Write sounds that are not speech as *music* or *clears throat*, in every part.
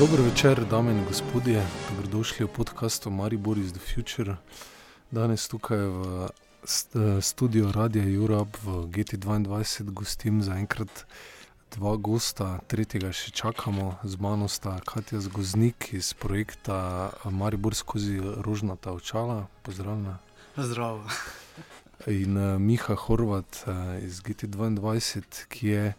Dobro večer, dame in gospodje, dobrodošli v podkastu Maribor iz The Future. Danes tukaj v studiu Radia Europe v GT2 gostim zaenkrat dva gosta, tretjega še čakamo, z mano sta Katja Zgoznik iz projekta Maribor skozi rožnata očala. Pozdravljena. Zdravo. In uh, Miha Horvat uh, iz GT2, ki je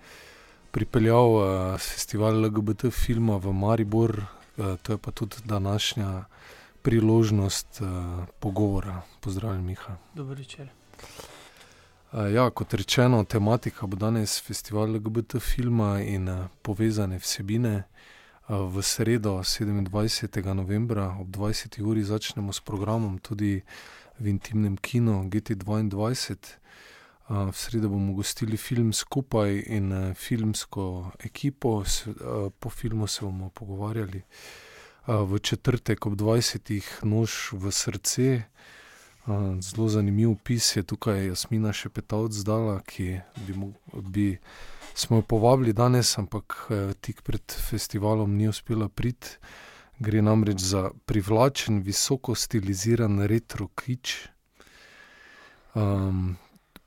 pripeljal uh, festival LGBT filma v Maribor, uh, to je pa tudi današnja priložnost uh, pogovora. Pozdravljen, Miha. Dobro večer. Uh, ja, kot rečeno, tematika bo danes festival LGBT filma in uh, povezane vsebine. Uh, v sredo, 27. novembra ob 20. uri, začnemo s programom tudi v intimnem kinu GT2. V sredo bomo gostili film skupaj in filmsko ekipo, po filmu se bomo pogovarjali. V četrtek ob 20. nož v srce. Zelo zanimiv opis je tukaj Jasmina Šepetavc zdala, ki bi, bi smo jo povabili danes, ampak tik pred festivalom ni uspela priti. Gre namreč za privlačen, visoko stiliziran retro kič.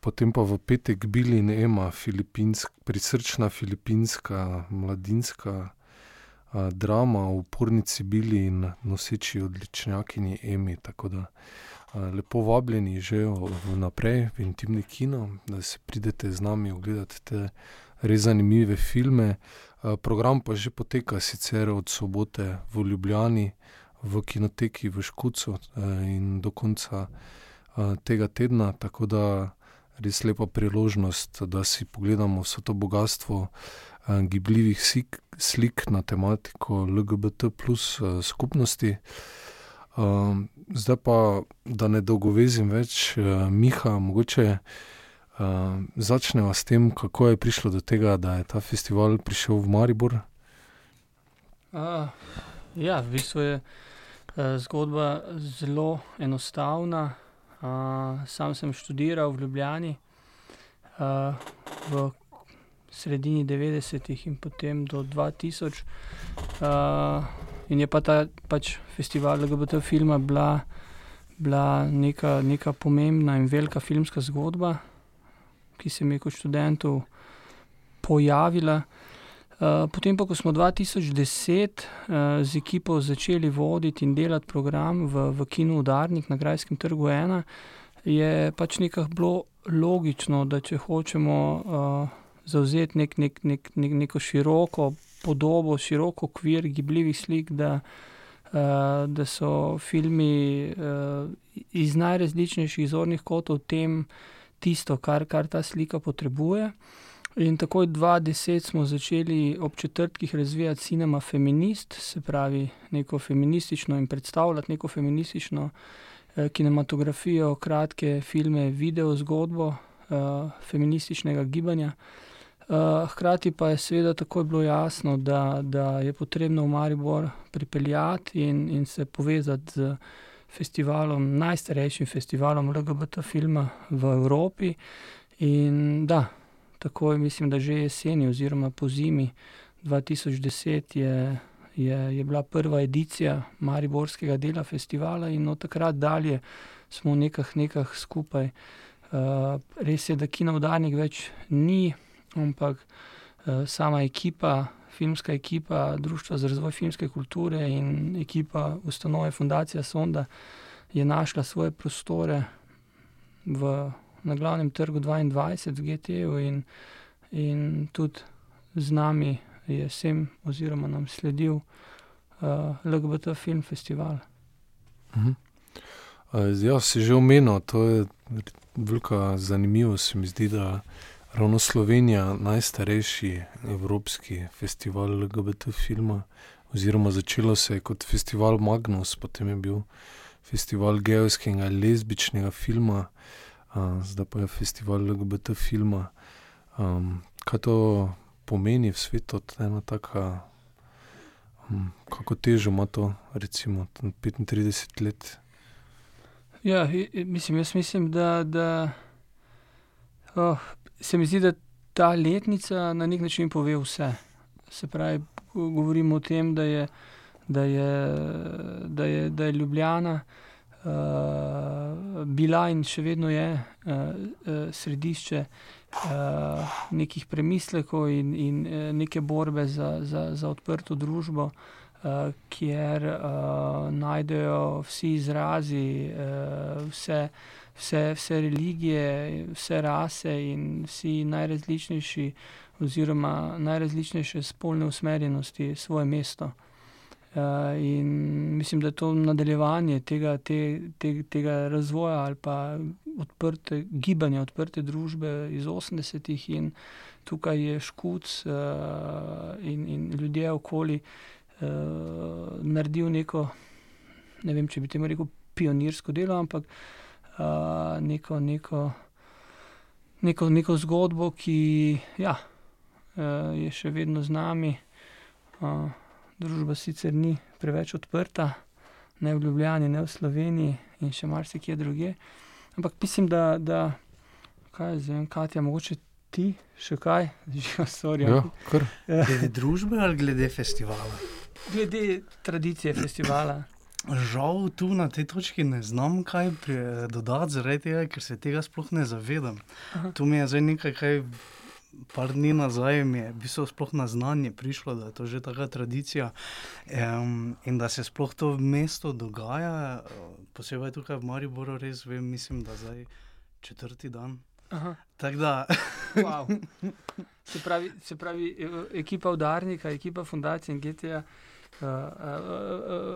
Potem pa v petek Billy in filipinsk, prisrčna filipinska mladinska uh, drama o upornici Billy in noseči odličnjakinji Emi. Tako da uh, lepo vabljeni že vnaprej v intimni kino, da se pridete z nami ogledati te res zanimive filme. Uh, program pa že poteka sicer od sobote v Ljubljani, v kinoteki v Škucu uh, in do konca tega tedna, tako da res lepa priložnost, da si pogledamo vse to bogatstvo gibljivih slik, slik na tematiko LGBT plus skupnosti. Zdaj pa, da ne dolgovezim več, Miha, mogoče začneva s tem, kako je prišlo do tega, da je ta festival prišel v Maribor. Uh, ja, v bistvu je uh, zgodba zelo enostavna sam sem študiral v Ljubljani uh, v sredini 90-ih in potem do 2000. Uh, in je pa ta pač festival LGBT filma bila, bila neka, neka pomembna in velika filmska zgodba, ki se mi kot študentu pojavila. Uh, potem, pa, ko smo 2010 uh, z ekipo začeli voditi in delati program v, v Kinu Udarnik na Grajskem trgu 1, je pač nekako bilo logično, da če hočemo uh, zauzeti nek, nek, nek, nek, neko široko podobo, široko okvir gibljivih slik, da, uh, da so filmi uh, iz najrazličnejših zornih kotov tem tisto, kar, kar ta slika potrebuje. In takoj 2010 smo začeli ob četrtkih razvijati cinema feminist, se pravi neko feministično in predstavljati neko feministično eh, kinematografijo, kratke filme, video zgodbo eh, feminističnega gibanja. Uh, hkrati pa je seveda takoj bilo jasno, da, da je potrebno v Maribor pripeljati in, in se povezati z festivalom, najstarejšim festivalom LGBT filma v Evropi. In da, takoj, mislim, da že jeseni, oziroma po zimi 2010, je, je, je bila prva edicija Mariborskega dela festivala in od takrat dalje smo nekaj, nekaj skupaj. Uh, res je, da Kino Vdanik več ni, ampak uh, sama ekipa, filmska ekipa Društva za razvoj filmske kulture in ekipa ustanove Fundacija Sonda je našla svoje prostore v na glavnem trgu 22 v GT-ju in, in tudi z nami je sem oziroma nam sledil uh, LGBT Film Festival. Mhm. Ja, si že omenil, to je velika zanimivost. Mi zdi, da ravno Slovenija, najstarejši evropski festival LGBT filma, oziroma začelo se je kot festival Magnus, potem je bil festival gejskega in lezbičnega filma, zdaj pa je festival LGBT filma. Um, kaj to pomeni v svetu, ena taka, um, kako težo ima to, recimo, 35 let? Ja, mislim, jaz mislim, da, da oh, se mi zdi, da ta letnica na nek način pove vse. Se pravi, govorimo o tem, da je, da je, da je, da je Ljubljana bila in še vedno je uh, uh, središče uh, nekih premislekov in, in neke borbe za, za, za odprto družbo. Uh, kjer uh, najdejo vsi izrazi, uh, vse, vse, vse religije, vse rase in vsi najrazličnejši uh, oziroma najrazličnejše spolne usmerjenosti svoje mesto. Uh, in mislim, da je to nadaljevanje tega, te, te, tega razvoja ali pa odprte, gibanja, odprte družbe iz 80-ih, in tukaj je škuc uh, in, in ljudje okoli uh, naredil neko, ne vem, če bi temu rekel, pionirsko delo, ampak uh, neko, neko, neko, neko zgodbo, ki. Ja, uh, je še vedno z nami. Uh, družba sicer ni preveč odprta, ne v Ljubljani, ne v Sloveniji in še marsikje druge. Ampak mislim, da, da kaj zdaj, Katja, mogoče ti še kaj, *laughs* že storijo. Ja, glede družbe ali glede festivala? Glede tradicije festivala. Žal tu na tej točki ne znam kaj dodati, zaradi tega, ker se tega sploh ne zavedam. Aha. Tu mi je zdaj nekaj, kaj par dni nazaj mi je bilo sploh na znanje prišlo, da je to že taka tradicija um, in da se sploh to v mestu dogaja, posebej tukaj v Mariboru, res vem, mislim, da zdaj četrti dan. Da... *laughs* wow. se, pravi, se pravi, e, ekipa udarnika, ekipa fundacije in GTA, uh, uh, uh,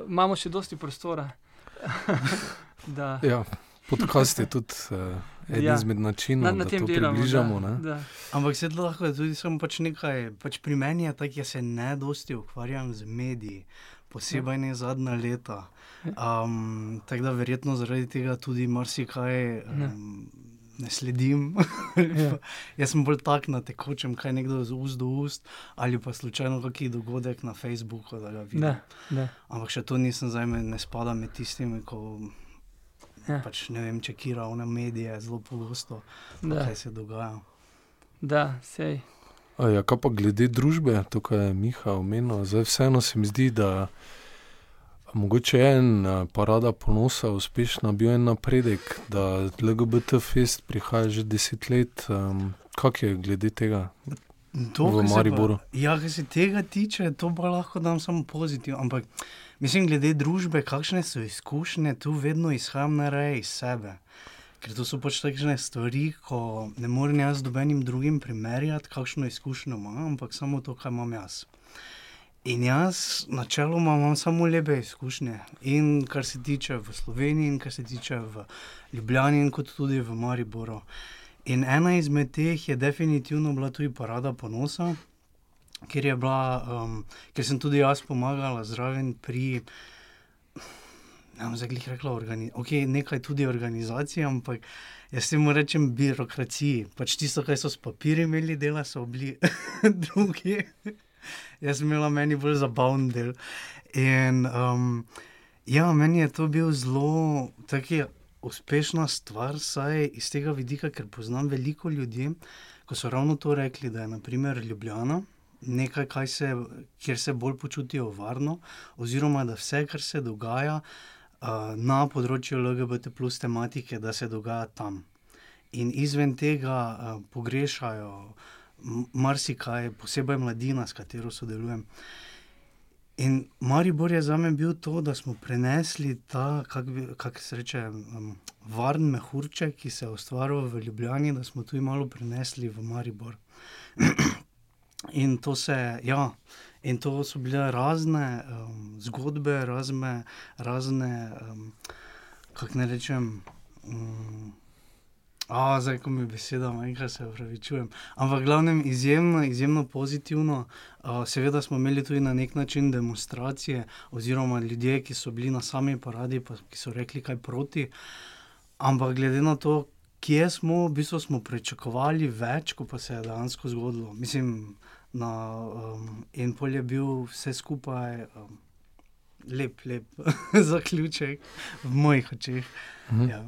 uh, imamo še dosti prostora. *laughs* ja, podcast je tudi. Uh eden ja. izmed načinov, na, na da to delamo, približamo. Da, da. Ampak se lahko tudi samo pač nekaj, pač pri meni je tako, da se ne dosti ukvarjam z mediji, posebej ja. ne zadnja leta. Um, tako da verjetno zaradi tega tudi marsikaj. Um, Ne sledim. ja. *laughs* Jaz sem bolj tak na tekočem, kaj nekdo z ust do ust, ali pa slučajno kakšen dogodek na Facebooku. Ne, ne. Ampak še to nisem zdaj, ne spadam med tistimi, ki Ja. Pač, ne vem, če kira v medije zelo pogosto, kaj se dogaja. Da, sej. Ja, kaj pa glede družbe, tukaj je Miha omenil, zdaj vseeno se mi zdi, da mogoče je en parada ponosa, uspešna, bil je napredek, da LGBT fest prihaja že deset let. Um, kak je glede tega? To, v Mariboru. Ja, kar se tega tiče, to pa lahko dam samo pozitivno. Ampak Mislim, glede družbe, kakšne so izkušnje, tu vedno izhajam na reji iz sebe. Ker to so pač takšne stvari, ko ne morem jaz dobenim drugim primerjati, kakšno izkušnjo imam, ampak samo to, kaj imam jaz. In jaz načeloma imam samo lepe izkušnje. In kar se tiče v Sloveniji, in kar se tiče v Ljubljani, in tudi v Mariboru. In ena izmed teh je definitivno bila tudi parada ponosa ker, bila, um, ker sem tudi jaz pomagala zraven pri. Ne bom zdaj rekla, organi okay, nekaj tudi organizacije, ampak jaz temu rečem birokraciji. Pač tisto, kar so s papirji imeli, dela so bili *laughs* drugi. jaz sem imela meni bolj zabaven del. In um, ja, meni je to bil zelo uspešna stvar, saj iz tega vidika, ker poznam veliko ljudi, ko so ravno to rekli, da je naprimer Ljubljana nekaj, se, kjer se bolj počutijo varno, oziroma da vse, kar se dogaja uh, na področju LGBT, plus tematike, da se dogaja tam. In izven tega uh, pogrešajo marsikaj, posebej mladina, s katero sodelujem. In Maribor je za me bil to, da smo prenesli ta, kako se reče, um, varen mehurček, ki se je ustvaril v Ljubljani, da smo tudi malo prenesli v Maribor. In to, se, ja, in to so bile razne um, zgodbe, razne, razne um, kako ne rečem. Um, A, zdaj, ko mi beseda, enkrat se upravičujem. Ampak, glavnem, izjemno, izjemno pozitivno. Seveda smo imeli tudi na nek način demonstracije, oziroma ljudje, ki so bili na sami paradi, pa, ki so rekli kaj proti. Ampak, glede na to, kje smo, v bistvu smo pričakovali več, kot pa se je dejansko zgodilo. Mislim, na um, en pol je bil vse skupaj um, lep, lep *laughs* zaključek v mojih očeh. Mhm. Ja.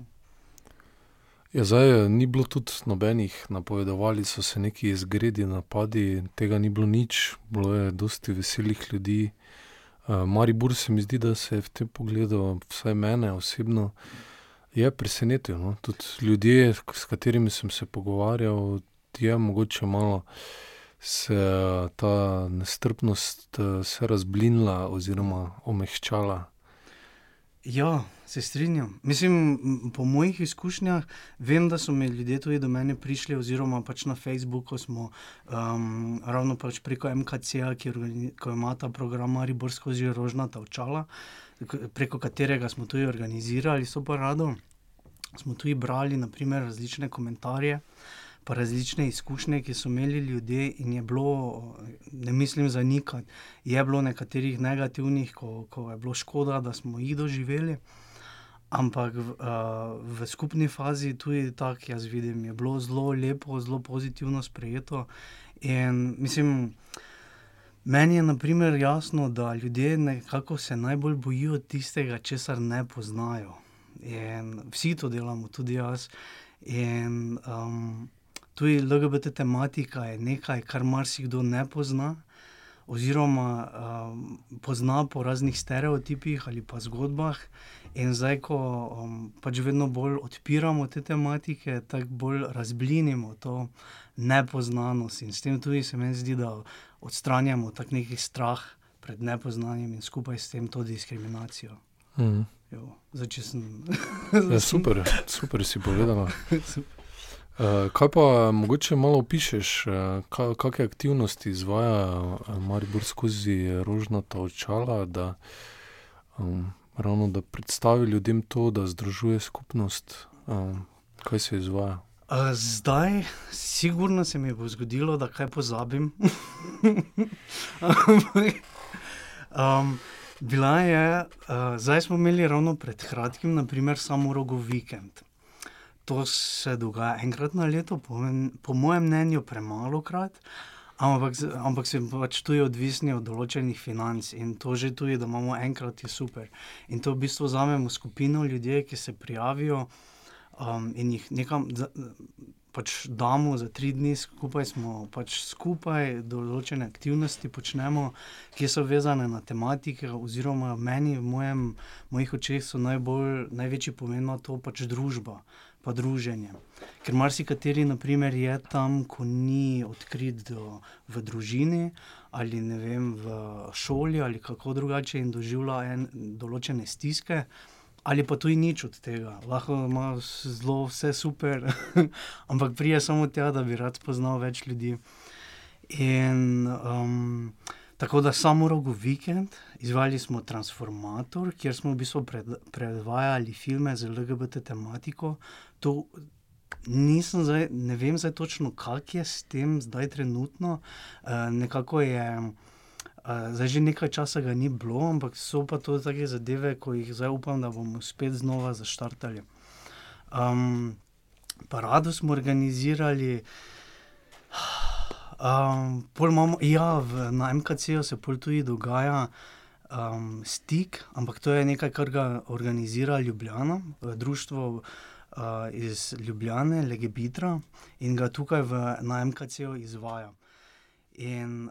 Ja, zdaj ni bilo tudi nobenih napovedovali, so se neki izgredi, napadi, tega ni bilo nič, bilo je dosti veselih ljudi. Uh, Maribor se mi zdi, da se je v tem pogledu, vsaj mene osebno, je presenetil. No? Tudi ljudje, s katerimi sem se pogovarjal, je mogoče malo se ta nestrpnost se razblinila oziroma omehčala. Ja, se strinjam. Mislim, po mojih izkušnjah, vem, da so mi ljudje tudi do mene prišli, oziroma pač na Facebooku smo um, ravno pač preko MKC-ja, ki ima ta program Maribor skozi rožnata očala, preko katerega smo tudi organizirali so parado. Smo tudi brali naprimer, različne komentarje. Uh, pa različne izkušnje, ki so imeli ljudje, in je bilo, ne mislim za nikaj, je bilo nekaterih negativnih, ko, ko je bilo škoda, da smo jih doživeli. Ampak v, v skupni fazi tudi tako, jaz vidim, je bilo zelo lepo, zelo pozitivno sprejeto. In mislim, meni je naprimer jasno, da ljudje nekako se najbolj bojijo tistega, česar ne poznajo. In vsi to delamo, tudi jaz. In um, tudi LGBT tematika je nekaj, kar marsikdo ne pozna, oziroma um, pozna po raznih stereotipih ali pa zgodbah. In zdaj, ko um, pač vedno bolj odpiramo te tematike, tako bolj razblinimo to nepoznanost in s tem tudi se mi zdi, da odstranjamo tak neki strah pred nepoznanjem in skupaj s tem tudi diskriminacijo. Mm. Jo, zdaj, sem... ja, *laughs* super, super si povedala. *laughs* Uh, kaj pa mogoče malo opišeš, uh, kakšne aktivnosti izvaja uh, Maribor skozi rožnata očala, da, um, ravno, da predstavi ljudem to, da združuje skupnost, um, kaj se izvaja? Uh, zdaj, sigurno se mi bo zgodilo, da kaj pozabim. *laughs* um, bila je, uh, zdaj smo imeli ravno pred kratkim, naprimer, samo rogo vikend to se dogaja enkrat na leto, po, po mojem mnenju, premalo krat, ampak, ampak se pač tu je odvisni od določenih financ in to že tu je, da imamo enkrat, je super. In to v bistvu vzamemo skupino ljudi, ki se prijavijo um, in jih nekam. Pač damo za tri dni, skupaj smo pač skupaj, določene aktivnosti počnemo, ki so vezane na tematike, oziroma meni, v mojem, mojih očeh, so najbolj, največji pomen to pač družba pa druženje. Ker marsikateri, naprimer, je tam, ko ni odkrit do, v družini ali vem, v šoli ali kako drugače in doživlja en, določene stiske. Ali pa tudi nič od tega, lahko ima zelo vse super, *laughs* ampak prije samo tega, da bi rad spoznal več ljudi. In um, Tako da samo rogo vikend, izvali smo Transformator, kjer smo v bistvu pred, predvajali filme z LGBT tematiko. To nisem zdaj, ne vem zdaj točno, kak je s tem zdaj trenutno. Uh, nekako je, uh, zdaj že nekaj časa ga ni bilo, ampak so pa to take zadeve, ko jih zdaj upam, da bomo spet znova zaštartali. Um, parado smo organizirali. Um, imamo, ja, v, na MKC-ju se tudi dogaja um, stik, ampak to je nekaj, kar ga organizira Ljubljana, društvo uh, iz Ljubljane, Legebitra in ga tukaj v, na MKC-ju izvaja. In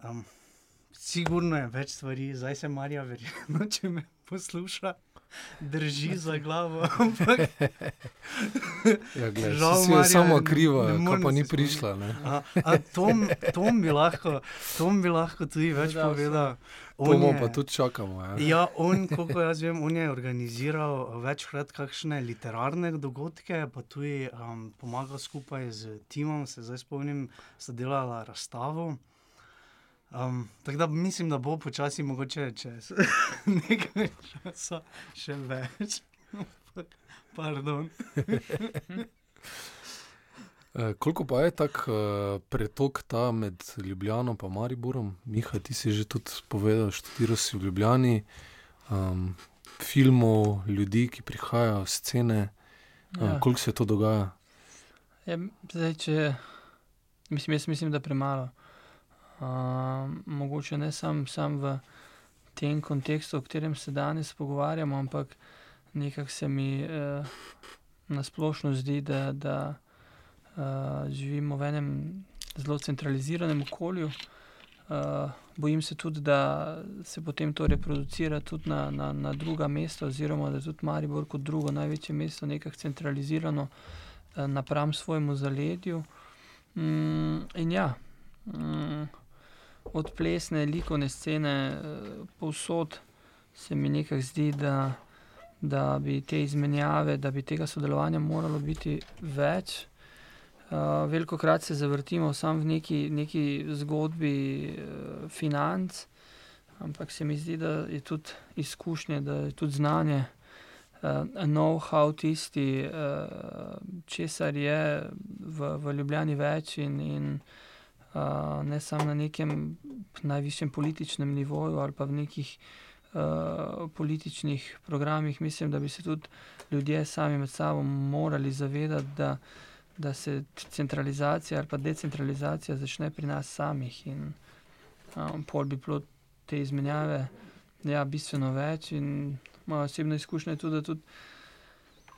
sigurno je več stvari, zdaj se Marija, verjetno, *laughs* če me posluša drži za glavo. *laughs* ja, Žal mi je samo krivo, da pa ni prišla. A, a Tom, Tom, bi lahko, Tom bi lahko tudi več da, povedal. Tomo pa tudi čakamo. Ja, ja on, koliko jaz vem, on je organiziral večkrat kakšne literarne dogodke, pa tudi um, pomagal skupaj z timom, se zdaj spomnim, sta delala razstavo. Um, tako da mislim, da bo počasi mogoče čez *laughs* nekaj časa še več. *laughs* Pardon. *laughs* E, koliko pa je tak uh, pretok ta med Ljubljano in Mariborom? Miha, ti si že tudi povedal, študiraš si v Ljubljani, um, filmov, ljudi, ki prihajajo, scene. Ja. Uh, koliko se to dogaja? Je, ja, zdaj, če, mislim, jaz mislim, da premalo mogoče ne samo sam v tem kontekstu, o katerem se danes pogovarjamo, ampak nekako se mi uh, nasplošno zdi, da, da uh, živimo v enem zelo centraliziranem okolju. Uh, bojim se tudi, da se potem to reproducira tudi na, na, na druga mesta, oziroma da je tudi Maribor kot drugo največje mesto nekako centralizirano uh, napram svojemu zaledju. Mm, in ja, mm, od plesne, likovne scene, uh, povsod se mi nekako zdi, da da bi te izmenjave, da bi tega sodelovanja moralo biti več. Uh, veliko krat se zavrtimo samo v neki, neki zgodbi uh, financ, ampak se mi zdi, da je tudi izkušnje, da je tudi znanje, uh, know-how tisti, uh, česar je v, v Ljubljani več in, in uh, ne samo na nekem najvišjem političnem nivoju ali pa v nekih političnih programih, mislim, da bi se tudi ljudje sami med sabo morali zavedati, da, da se centralizacija ali pa decentralizacija začne pri nas samih in um, pol bi bilo te izmenjave ja, bistveno več. In moja osebna izkušnja je tudi, da tudi.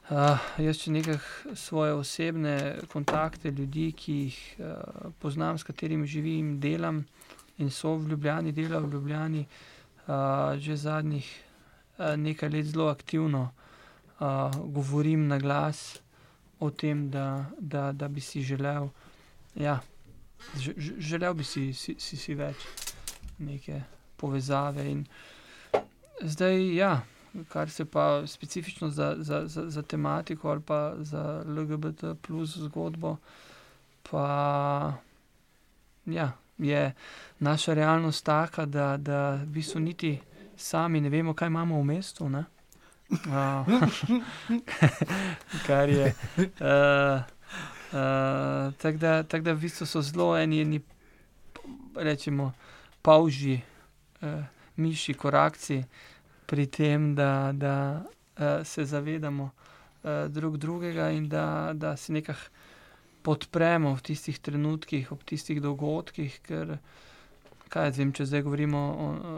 Uh, jaz če nekaj svoje osebne kontakte, ljudi, ki jih uh, poznam, s katerimi živim, delam in so v Ljubljani, delajo v Ljubljani, uh, že zadnjih uh, nekaj let zelo aktivno uh, govorim na glas o tem, da, da, da bi si želel, ja, želel bi si, si, si, si več neke povezave. In zdaj, ja, kar se pa specifično za, za, za, za tematiko ali pa za LGBT plus zgodbo, pa ja je naša realnost taka, da, da v bistvu niti sami ne vemo, kaj imamo v mestu. Uh, *laughs* kar je. Uh, uh, Tako da, tak da v bistvu so zelo eni, eni rečemo, pauži, uh, miši, korakci pri tem, da, da uh, se zavedamo uh, drug drugega in da, da se nekako podpremo v tistih trenutkih, ob tistih dogodkih. Ker, kaj vem, če zdaj govorimo o, o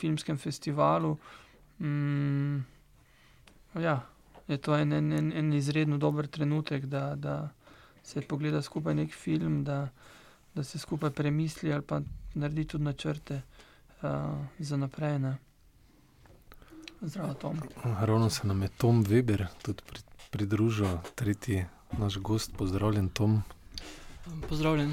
filmskem festivalu. Mm, ja, je to en, en, en, en izredno dober trenutek, da, da se pogleda skupaj nek film, da, da se skupaj premisli ali pa naredi tudi načrte uh, za naprej. Ne. Zdravo, Tom. Ravno se nam je Tom Weber tudi pridružil, tretji naš gost, pozdravljen Tom. Pozdravljen.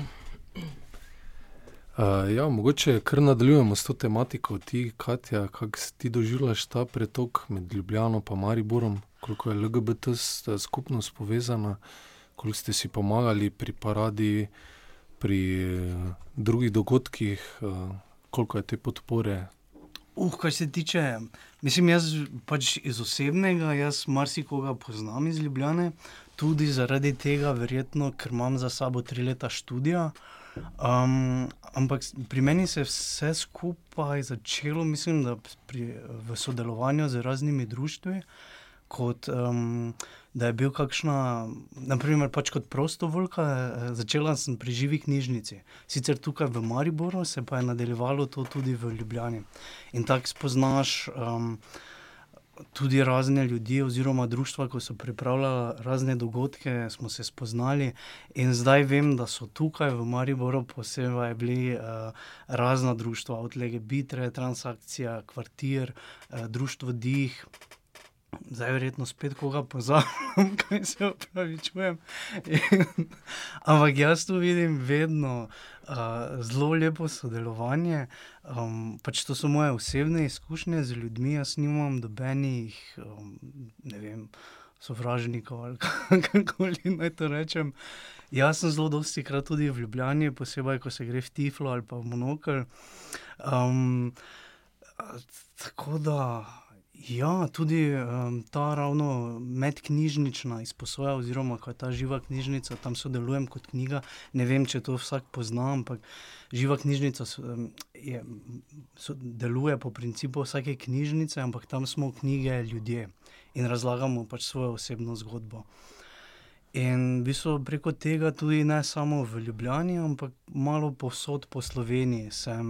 Uh, ja, mogoče kar nadaljujemo s to tematiko. Ti, Katja, kako si ti doživljaš ta pretok med Ljubljano in Mariborom, koliko je LGBT skupnost povezana, koliko ste si pomagali pri paradi, pri uh, drugih dogodkih, uh, koliko je te podpore. Uh, kar se tiče, mislim, jaz pač iz osebnega, jaz marsikoga poznam iz Ljubljane, tudi zaradi tega, verjetno, ker imam za sabo tri leta študija. Um, ampak pri meni se je vse skupaj začelo, mislim, da pri, v sodelovanju z raznimi društvi. Kot um, da je bil kakšna, naprimer, pač kot prostovoljka, eh, začela sem pri živi knjižnici, sicer tukaj v Mariboru, se pa je nadaljevalo to tudi v Ljubljani. In tako spoznaš. Um, tudi razne ljudi, oziroma društva, ko so pripravljali razne dogodke, smo se spoznali. In zdaj vem, da so tukaj v Mariboru posebej bili uh, razna društva, od Legebitre, Transakcija, Kvartir, uh, Društvo Dih. Zdaj, verjetno spet koga pozabim, *laughs* kaj se opravičujem. *laughs* Ampak jaz tu vidim vedno uh, zelo lepo sodelovanje. Um, pač to so moje osebne izkušnje z ljudmi, jaz nimam dobenih, um, ne vem, sovražnikov ali *laughs* kako naj to rečem. Jaz sem zelo dosti krat tudi v Ljubljani, posebej ko se gre v Tiflo ali pa v Monokl. Um, tako da. Ja, tudi um, ta ravno medknjižnična izposoja, oziroma ko je ta živa knjižnica, tam sodelujem kot knjiga. Ne vem, če to vsak pozna, ampak živa knjižnica je, so, deluje po principu vsake knjižnice, ampak tam smo knjige ljudje in razlagamo pač svojo osebno zgodbo. In v bistvu preko tega tudi ne samo v Ljubljani, ampak malo posod po Sloveniji sem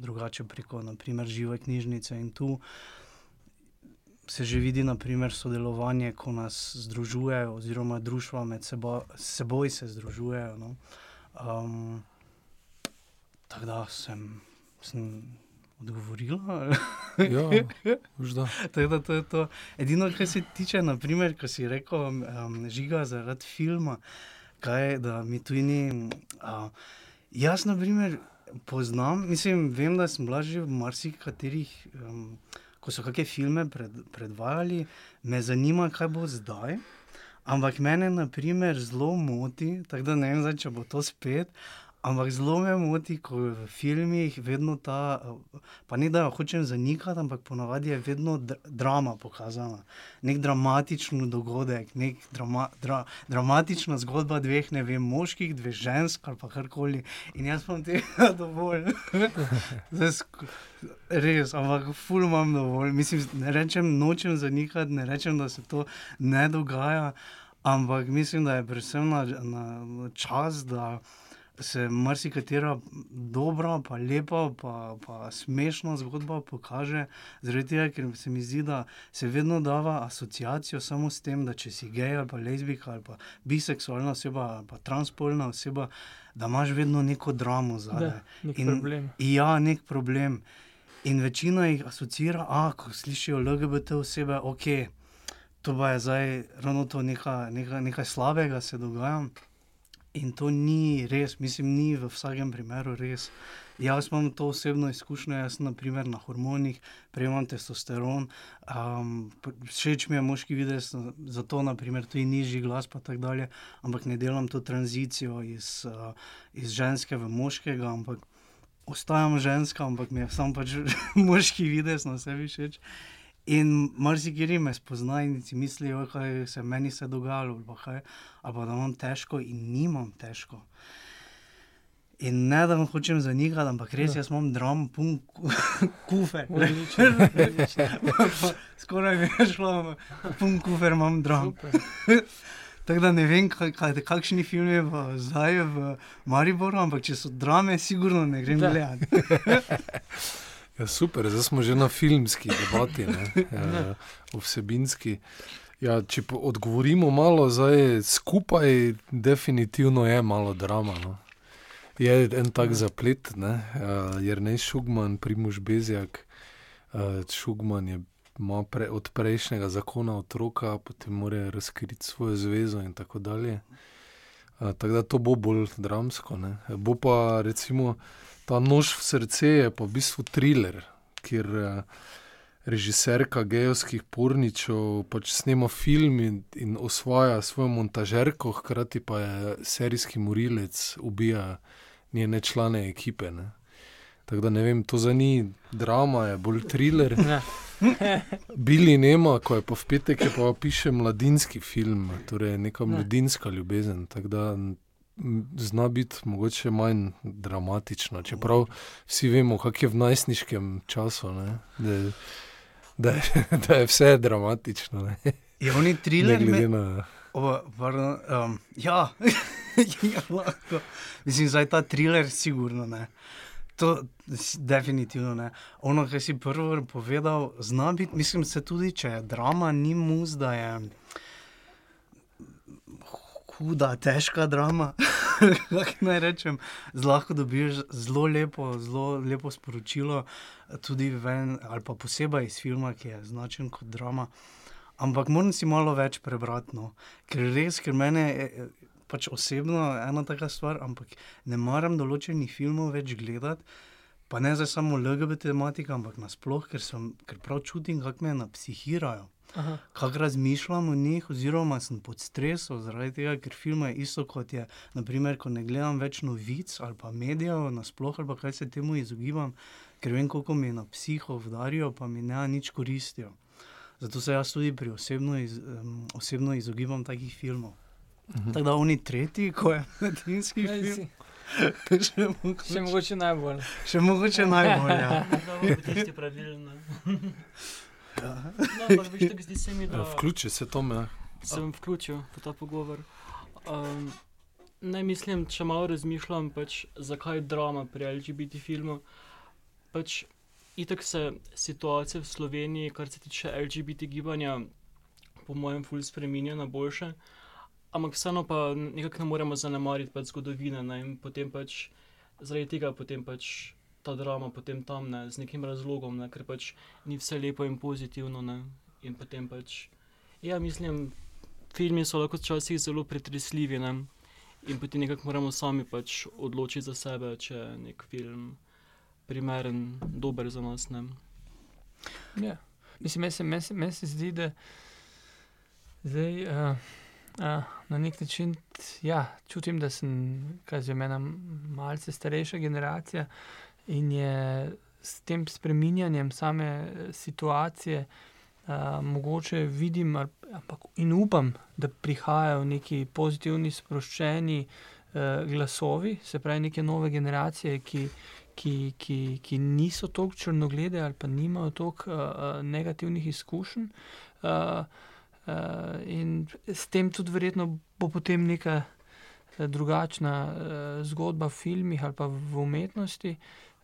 drugače preko, naprimer, žive knjižnice in tu se že vidi, naprimer, sodelovanje, ko nas združujejo, oziroma društva med sebo, seboj se združujejo. No. Um, tako da sem, sem odgovorila. ja, *laughs* tako da to je to. Edino, kar se tiče, naprimer, ko si rekel, um, žiga zaradi filma, kaj da mi tu ni. Uh, jaz, na primer, poznam, mislim, vem, da sem bila že v marsikaterih. Um, ko so kakšne filme pred, predvajali, me zanima, kaj bo zdaj. Ampak mene, na primer, zelo moti, tako da ne vem, zdaj, če bo to spet. Ampak zelo me moti, ko v filmih vedno ta, pa ne da jo hočem zanikati, ampak ponavadi je vedno dr drama pokazana. Nek dramatičen dogodek, nek drama, dra dramatična zgodba dveh, ne vem, moških, dveh žensk ali pa karkoli. In jaz sem tega *laughs* dovolj. Res, ampak ful imam dovolj. Mislim, ne rečem, nočem zanikati, ne rečem, da se to ne dogaja, ampak mislim, da je predvsem na, na čas, da se marsikatera dobra, pa lepa, pa, pa smešna zgodba pokaže. Zaradi tega, ker se mi zdi, da se vedno da asociacijo samo s tem, da če si gej ali pa lezbika ali pa biseksualna oseba ali pa transpolna oseba, da imaš vedno neko dramo zadaj. Nek In, problem. Ja, nek problem. In večina jih asocira, da ko slišijo LGBT osebe, ok. To pa je zdaj ravno to nekaj, nekaj, nekaj slabega, se dogaja. In to ni res, mislim, ni v vsakem primeru res. Jaz imam to osebno izkušnjo, jaz sem naprimer, na hormonih, prejemam testosteron, um, všeč mi je moški videz, zato naprimer, tudi nižji glas, pa tako dalje, ampak ne delam to tranzicijo iz, uh, iz ženske v moškega, ampak ostajam ženska, ampak mi je sam pač *laughs* moški videz na sebi všeč. In marsikiri me spoznajo in si mislijo, kaj se meni je dogajalo, ali pa, ali pa da imam težko in nimam težko. In ne da vam hočem zanikati, ampak res ja. jaz imam drom, pun *laughs* kufer. *laughs* Skoraj mi je šlo, pun kufer imam drom. *laughs* Tako da ne vem, kaj, kaj, kakšni filmi v, zdaj v Mariboru, ampak če so drame, sigurno ne grem gledati. Ja, super, zdaj smo že na filmski debati, ne *laughs* ja, vsebinski. Ja, če odgovorimo malo, zdaj skupaj, definitivno je malo drama. No. Je en tak ja. zaplet, ne? jer ne Šugman, Primož Bezjak. Šugman je pre, od prejšnjega zakona otroka, potem mora razkriti svojo zvezo in tako dalje. Tako da to bo bolj dramsko. Ne? Bo pa recimo ta nož v srce je pa v bistvu thriller, kjer režiserka gejovskih porničev pač snema film in, in osvaja svojo montažerko, hkrati pa je serijski morilec, ubija njene člane ekipe. Ne. Tako da ne vem, to za ni drama, je bolj thriller. Bili nema, ko je v petek, je pa piše mladinski film, torej neka mladinska ljubezen. Tako da zna biti mogoče manj dramatično. Čeprav vsi vemo, kako je v najstniškem času, da je, da, je, *laughs* da je vse dramatično. Ne. Je oni triler, ne na... o, pardon, um, ja, *laughs* ja, lahko. Mislim, da je ta triler, sigurno ne. To definitivno ne. Ono, kar si prvo povedal, zna biti, mislim, se tudi, če je drama, ni mus, da je huda, težka drama. *laughs* naj rečem, zlahka dobiš zelo lepo, zelo lepo sporočilo, tudi ven, ali pa posebej iz filma, ki je značen kot drama. Ampak moram si malo več prebrati, no. ker res, ker mene je pač osebno ena taka stvar, ampak ne maram določenih filmov več gledati. Pa ne za samo LGBT tematika, ampak nasplošno, ker, ker prav čutim, kako me napsihirajo kako razmišljam o njih, oziroma sem pod stresom, zaradi tega, ker film je isto kot je, naprimer, ko ne gledam več novic ali pa medijev, nasploh ali pa kaj se temu izogibam, ker vem, koliko mi na psiho vdarijo, pa mi ne nič koristijo. Zato se jaz tudi pri osebno, iz, um, osebno izogibam takih filmov. Mhm. Tako da oni tretji, ko je medijski film. *laughs* še, mogoče, še mogoče najbolj. Še mogoče najbolj. Ja. *laughs* *laughs* No, ja, vključi se to me. Sem vključil v ta pogovor. Um, ne mislim, če malo razmišljam, pač, zakaj je drama pri LGBT filmu. Pač, itak se situacija v Sloveniji, kar se tiče LGBT gibanja, po mojem, fulj spremenja na boljše. Ampak vseeno pa nekako ne moremo zanemariti pač zgodovine ne? in potem pač zaradi tega potem pač ta drama potem tam ne, z nekim razlogom, ne? ker pač ni vse lepo in pozitivno. Ne? In potem pač, ja, mislim, filmi so lahko včasih zelo pretresljivi. Ne? In potem nekako moramo sami pač odločiti za sebe, če je nek film primeren, dober za nas. Ja. Mislim, meni se, men se, men se zdi, da zdaj, uh, na nek način ja, čutim, da sem že ena malce starejša generacija in je s tem spreminjanjem same eh, situacije. Uh, mogoče vidim ampak, in upam, da prihajajo neki pozitivni, sproščeni uh, glasovi, se pravi, neke nove generacije, ki, ki, ki, ki niso tako črnoglede ali pa nimajo tako uh, negativnih izkušenj. Uh, uh, in s tem tudi verjetno bo potem neka drugačna uh, zgodba v filmih ali pa v umetnosti.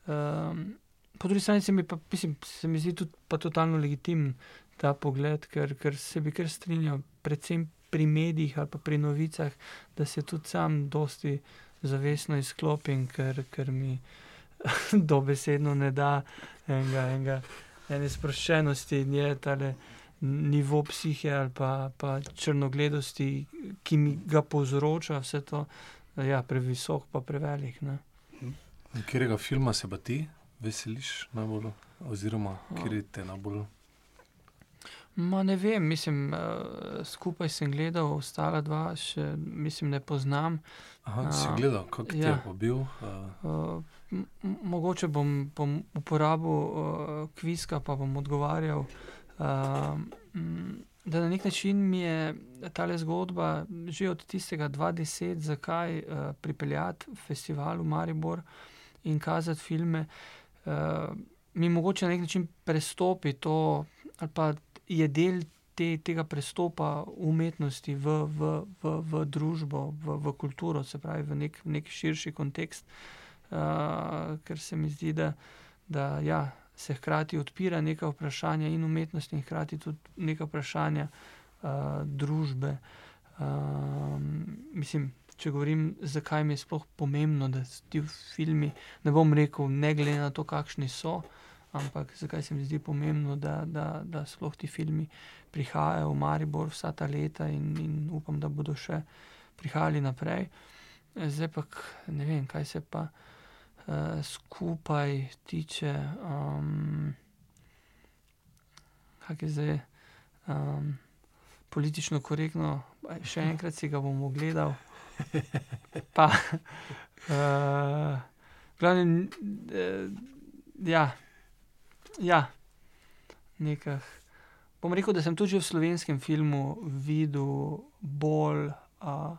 Um, po drugi strani se mi, pa, mislim, se mi zdi tudi totalno legitimen ta pogled, ker, ker se bi kar strinjal, predvsem pri medijih ali pa pri novicah, da se tudi sam dosti zavestno izklopim, ker, ker mi *laughs* dobesedno ne da enega, enega, ene sproščenosti in je tale nivo psihe ali pa, pa črnogledosti, ki mi ga povzroča, vse to, ja, previsok, pa prevelik. Kjerega filma se pa ti veseliš najbolj, oziroma kjer te najbolj? Ma ne vem, mislim, uh, skupaj sem gledal, ostala dva, še mislim, ne poznam. Aha, uh, si gledal, kako ja. ti je bil? Uh. Uh, mogoče bom, bom uporabil uh, kviska, pa bom odgovarjal. Uh, da na nek način mi je ta zgodba že od tistega 2010, zakaj uh, pripeljati festival v Maribor in kazati filme. Uh, mi mogoče na nek način prestopi to, ali pa je del te, tega prestopa umetnosti v, v, v, v družbo, v, v kulturo, se pravi v nek, nek širši kontekst. Uh, ker se mi zdi, da, da ja, se hkrati odpira neka vprašanja in umetnosti, in hkrati tudi neka vprašanja uh, družbe. Uh, mislim, če govorim, zakaj mi je sploh pomembno, da ti filmi, ne bom rekel, ne glede na to, kakšni so. Ampak zakaj se mi zdi pomembno, da, da, da sploh ti filmi prihajajo v Maribor vsa ta leta in, in upam, da bodo še prihajali naprej. Zdaj pa ne vem, kaj se pa skupaj tiče, um, kako je zdaj um, politično korektno, še enkrat si ga bom ogledal. Pa, uh, glavni, uh, ja, ja, nekaj. Bom rekel, da sem tudi v slovenskem filmu videl bolj uh,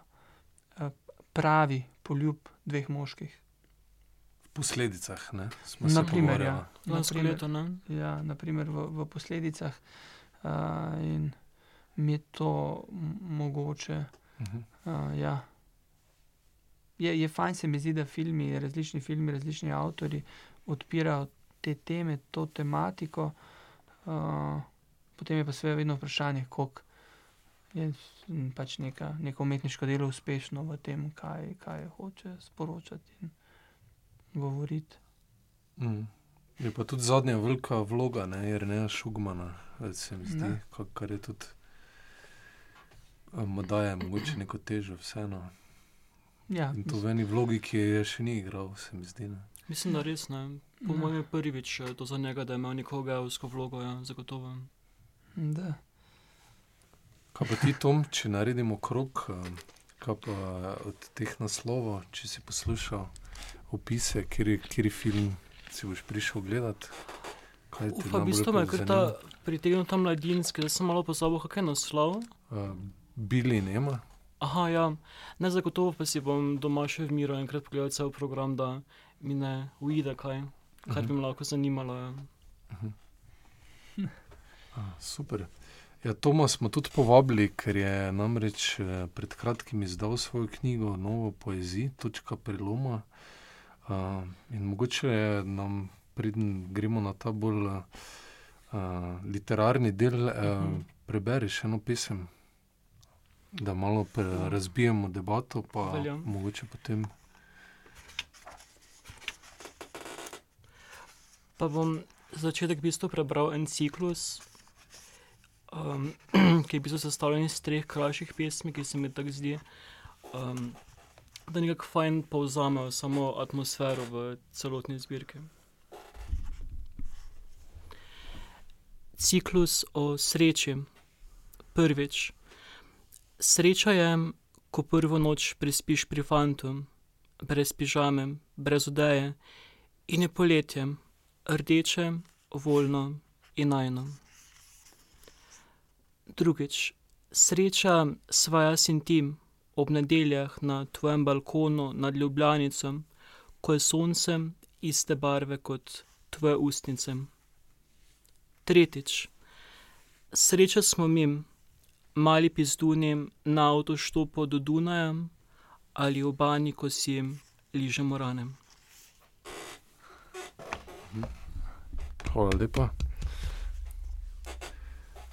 pravi poljub dveh moških posledicah. Ne, naprimer, ja, naprimer, leto, ne? Ja, naprimer v, v posledicah. Uh, in mi je to mogoče. Uh -huh. uh, ja. je, je fajn, se mi zdi, da filmi, različni filmi, različni avtori odpirajo te teme, to tematiko. Uh, potem je pa seveda vedno vprašanje, koliko je pač neka, neko umetniško delo uspešno v tem, kaj, kaj hoče sporočati. In, govoriti. Mm. Je pa tudi zadnja velika vloga, ne, jer ne šugmana, se mi zdi, kar je tudi. Um, da je mogoče neko težo, vseeno. Ja, in to v eni vlogi, ki je še ni igral, se mi zdi. Ne. Mislim, da res ne. Po ja. mojem je prvič eh, to za njega, da ima neko geovsko vlogo, ja, zagotovo. Da. Kaj pa ti, Tom, če naredimo krok, kaj pa od teh naslovov, če si poslušal? Opise, kjer je film, si boš prišel gledati. Ufa, v bistvu me je ta pritegnil tam mladinski, da sem malo pozabil, kaj je naslov. Uh, Bili nema. Aha, ja, ne zagotovo pa si bom doma še v miru enkrat pogledal cel program, da mi ne uide kaj, kar uh -huh. bi me lahko zanimalo. Ja. Uh -huh. ah, super. Ja, Toma smo tudi povabili, ker je namreč eh, pred kratkim izdal svojo knjigo Novo poezijo, točka preloma. Uh, in mogoče nam preden gremo na ta bolj uh, literarni del, uh, mhm. prebereš eno pesem, da malo razbijemo debato, pa Veljo. mogoče potem. Pa bom začetek v bistvu prebral en ciklus, um, *clears throat* ki je bil sestavljen iz treh krajših pesmi, ki se mi tako zdi, um, da nekako fajn povzamejo samo atmosfero v celotni zbirki. Ciklus o sreči. Prvič. Sreča je, ko prvo noč prespiš pri fantu, brez pižame, brez odeje, in je poletje, rdeče, voljno in najno. Drugič, sreča svaja sin tim ob nedeljah na tvojem balkonu nad Ljubljanicom, ko je sonce iste barve kot tvoje ustnice. Tretjič, sreča smo mi, mali pizduni na avtoštopu do Dunaja ali v bani, ko si ližemo rane. Hvala lepa.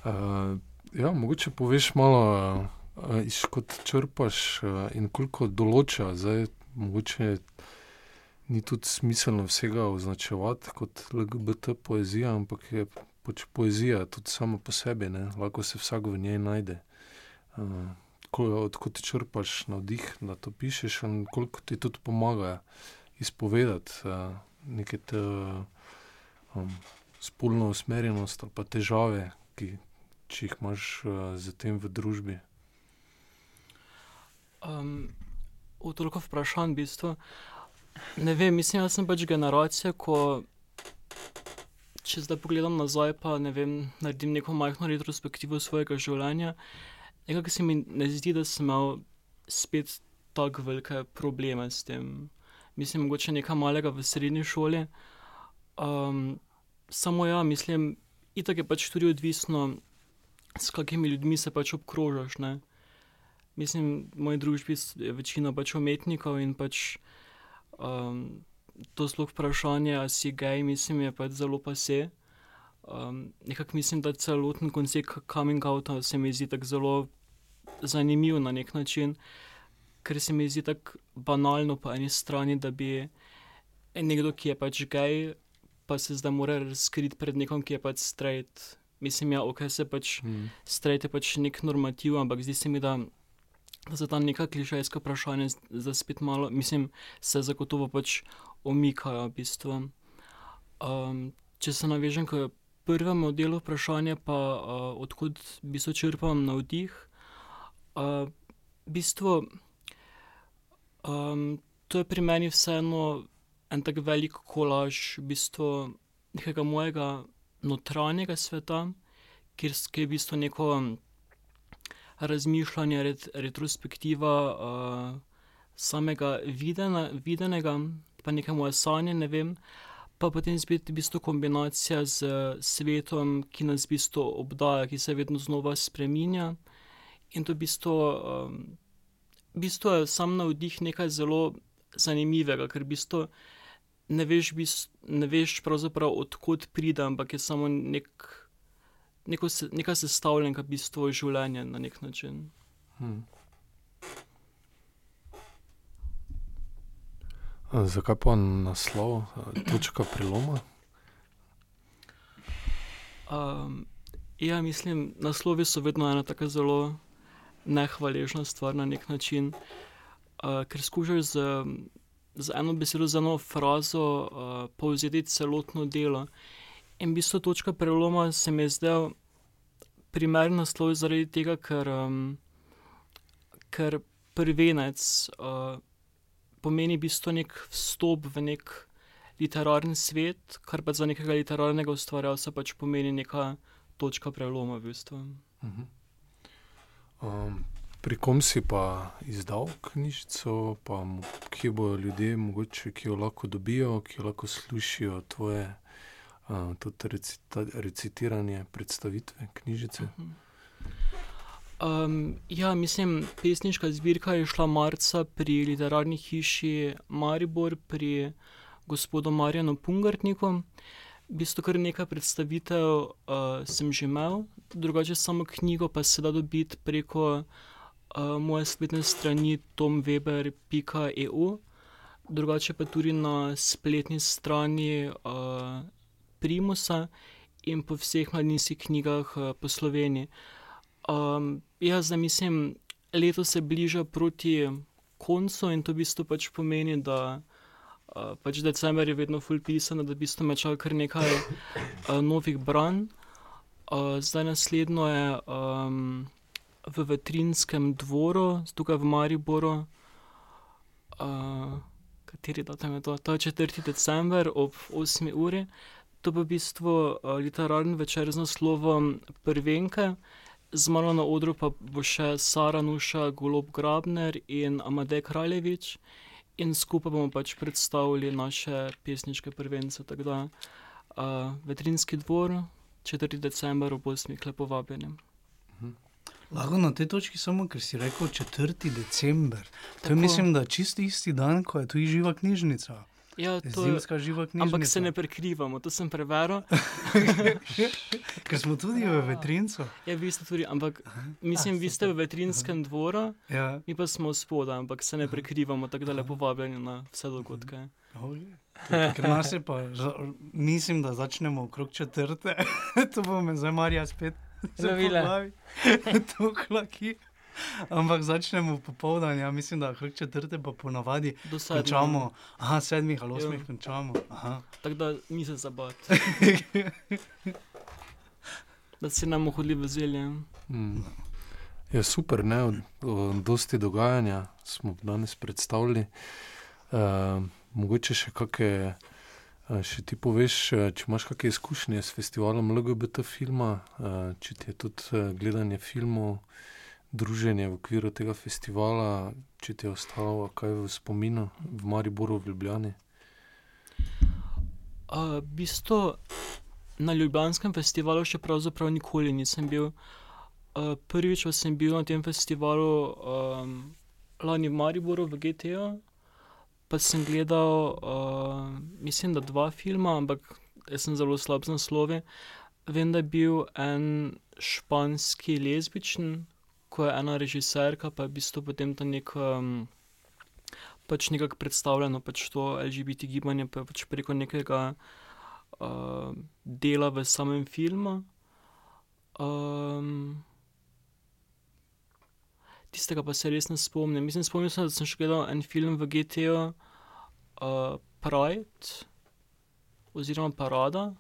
Uh, ja, mogoče poveš malo, uh, iz kot črpaš uh, in koliko določa. Zdaj, mogoče ni tudi smiselno vsega označevati kot LGBT poezija, ampak je pač poezija tudi sama po sebi, ne? lahko se vsak v njej najde. Uh, Odkud ti črpaš navdih, da to pišeš, in koliko ti tudi pomaga izpovedati uh, neke te. Um, spolno usmerjenost ali pa težave, ki jih imaš uh, z tem v družbi? Um, v toliko vprašanj, v bistvu. Ne vem, mislim, da sem pač generacija, ko. Če zdaj pogledam nazaj, pa ne vem, naredim neko majhno retrospektivo svojega življenja, nekako se mi ne zdi, da sem imel spet tako velike probleme s tem. Mislim, mogoče nekaj malega v srednji šoli. Um, samo ja, mislim, itak je pač tudi odvisno, s kakimi ljudmi se pač obkrožaš. Ne? Mislim, v moji družbi je večina pač umetnikov in pač um, to sploh vprašanje, ali si gej, mislim, je pač zelo pase. Um, nekako mislim, da celoten koncept coming out se mi zdi tako zelo zanimiv na nek način, ker se mi zdi tako banalno po eni strani, da bi nekdo, ki je pač gej, pa se zdaj mora razkriti pred nekom, ki je pač straight. Mislim, ja, ok, se pač mm. straight je pač nek normativ, ampak zdi se mi, da, da se tam neka klišejska vprašanja za spet malo, mislim, se zagotovo pač omikajo v bistvu. Um, če se navežem k prvemu delu vprašanja, pa uh, odkud bi se črpal navdih. Uh, v bistvu, um, to je pri meni vseeno en tak velik kolaž v bistvu nekega mojega notranjega sveta, kjer je v bistvu neko razmišljanje, ret, retrospektiva uh, samega videna, videnega, pa nekaj moje sanje, ne vem. Pa potem spet v bistvu kombinacija z svetom, ki nas v bistvu obdaja, ki se vedno znova spremenja. In to v bistvu, um, v bistvu je sam navdih nekaj zelo zanimivega, ker v bistvu ne veš, ne veš pravzaprav odkot pride, ampak je samo nek, neko, neka sestavljenka bistva življenja na nek način. Hmm. Zakaj pa naslov, točka preloma? Um, ja, mislim, naslovi so vedno ena tako zelo nehvaležna stvar na nek način, uh, ker skušaš z z eno besedo, z eno frazo uh, povzeti celotno delo. In v bistvu točka preloma se mi je zdel primeren naslov zaradi tega, ker, um, ker prvenec uh, pomeni v bistvu nek vstop v nek literarni svet, kar pa za nekega literarnega ustvarjalca pač pomeni neka točka preloma v bistvu. Uh -huh. um, Pri kom si pa izdal knjižico, pa kje bodo ljudje, mogoče, ki jo lahko dobijo, ki jo lahko slišijo tvoje uh, recita, recitiranje, predstavitve knjižice? Um, ja, mislim, pesniška zbirka je šla marca pri literarni hiši Maribor, pri gospodom Marjanu Pungartnikom. V bistvu kar nekaj predstavitev uh, sem že imel, drugače samo knjigo pa se da dobiti preko uh, moje spletne strani tomweber.eu, drugače pa tudi na spletni strani uh, Primusa in po vseh mladinskih knjigah uh, po Sloveniji. Um, jaz zdaj mislim, leto se bliža proti koncu in to v bistvu pač pomeni, da uh, pač decembr je vedno full pisan, da v bistvu me čaka kar nekaj uh, novih branj. Uh, zdaj naslednjo je um, v Vetrinskem dvoru, tukaj v Mariboru. Uh, kateri datum je to? To je 4. december ob 8. uri. To bo v bistvu uh, literarni večer z naslovom Prvenke. Z mano na odru pa bo še Sara Nuša, Golob Grabner in Amadej Kraljevič, in skupaj bomo pač predstavili naše pesniške prvence. Tako da, uh, Vetrinski dvor, 4. december, ob 8. lepo vabljenem. Lahko na tej točki samo, ker si rekel 4. december. To je, mislim, da čisto isti dan, ko je tu živa knjižnica. Ja, to je zimska živa knjižnica. Ampak se ne prekrivamo, to sem preveril. *laughs* ker smo tudi v vetrincu. Ja, vi ste tudi, ampak mislim, A, vi ste v vetrinskem dvoru, ja. mi pa smo spodaj, ampak se ne prekrivamo, tako da lepo vabljeni na vse dogodke. Ker nas je pa, mislim, da začnemo okrog četrte, *laughs* to bo me zdaj Marija spet zavila. to klaki. *laughs* Ampak začnemo popoldan, ja, mislim, da okrog četrte pa ponavadi končamo. Aha, sedmih ali osmih končamo. Tako da ni se zabati. *laughs* da si nam hodili v zelje. Mm. Je ja, super, ne, od, od dosti dogajanja smo danes predstavili. Uh, mogoče še kakšne. Še ti poveš, če imaš kakšne izkušnje s festivalom LGBT filma, če ti je tudi gledanje filmov, druženje v okviru tega festivala, če ti je ostalo kaj v spominu v Mariboru, v Ljubljani? V bistvu na Ljubljanskem festivalu še pravzaprav nikoli nisem bil. Prvič, ko sem bil na tem festivalu, lani v Mariboru, v GTO pa sem gledal, uh, mislim, da dva filma, ampak jaz sem zelo slab z naslovi. Vem, da je bil en španski lezbičen, ko je ena režiserka, pa je v bistvu potem tam nek. Um, Pač nekako predstavljeno, pač to LGBT gibanje, pa pač preko nekega uh, dela v samem filmu. Um, tistega pa se res ne spomnim. Mislim, spomnim se, da sem še gledal en film v GTO, uh, Pride oziroma Parada.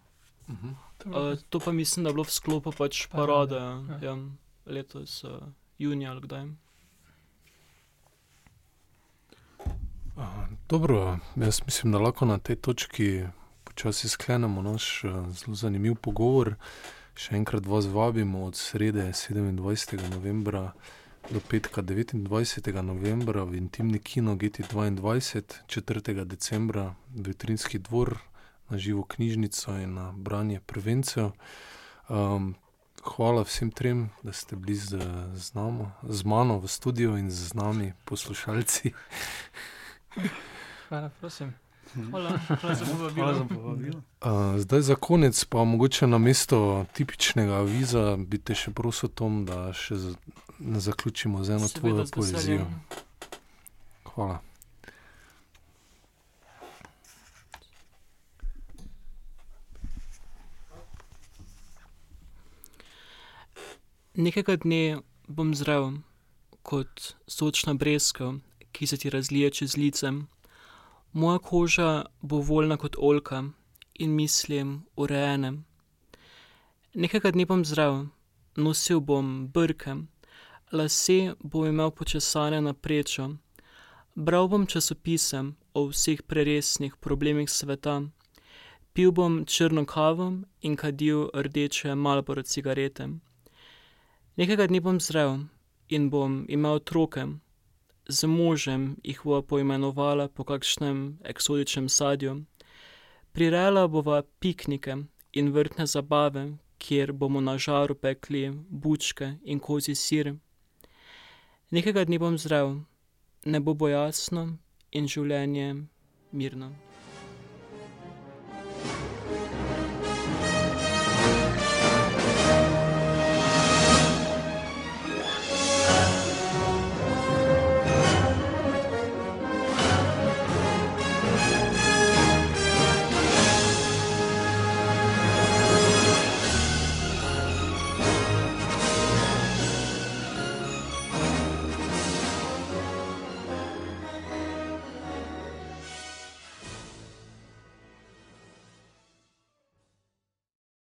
Uh -huh. uh, to pa mislim, da je bilo v sklopu pač parade, ja. Ja, letos, uh, junija ali kdaj. Dobro, jaz mislim, da lahko na tej točki počasi sklenemo naš zelo zanimiv pogovor. Še enkrat vas vabimo od srede 27. novembra do petka 29. novembra v intimni kino GT22, 4. decembra v Vitrinski dvor na živo knjižnico in na branje prevencev. Um, hvala vsem trem, da ste bili z, z, namo, z mano v studiu in z nami poslušalci. *laughs* Hvala, prosim. Hvala, hvala za povabilo. Uh, zdaj za konec, pa mogoče na mesto tipičnega viza, bi te še prosil, Tom, da še za, zaključimo z eno tvojo poezijo. Hvala. Nekega dne bom zdrav kot sočna brezka, ki se ti razlije čez licem. Moja koža bo voljna kot olka in mislim urejene. Nekega dne bom zdrav, nosil bom brke, lase bom imel počesane na prečo, bral bom časopise o vseh preresnih problemih sveta, pil bom črno kavo in kadil rdeče malboro cigarete. Nekega dne bom zdrav in bom imel otroke z možem jih bo poimenovala po kakšnem eksotičnem sadju. Prirela bova piknike in vrtne zabave, kjer bomo na žaru pekli bučke in kozi sir. Nekega dne bom zdrav, ne bo bo jasno in življenje mirno.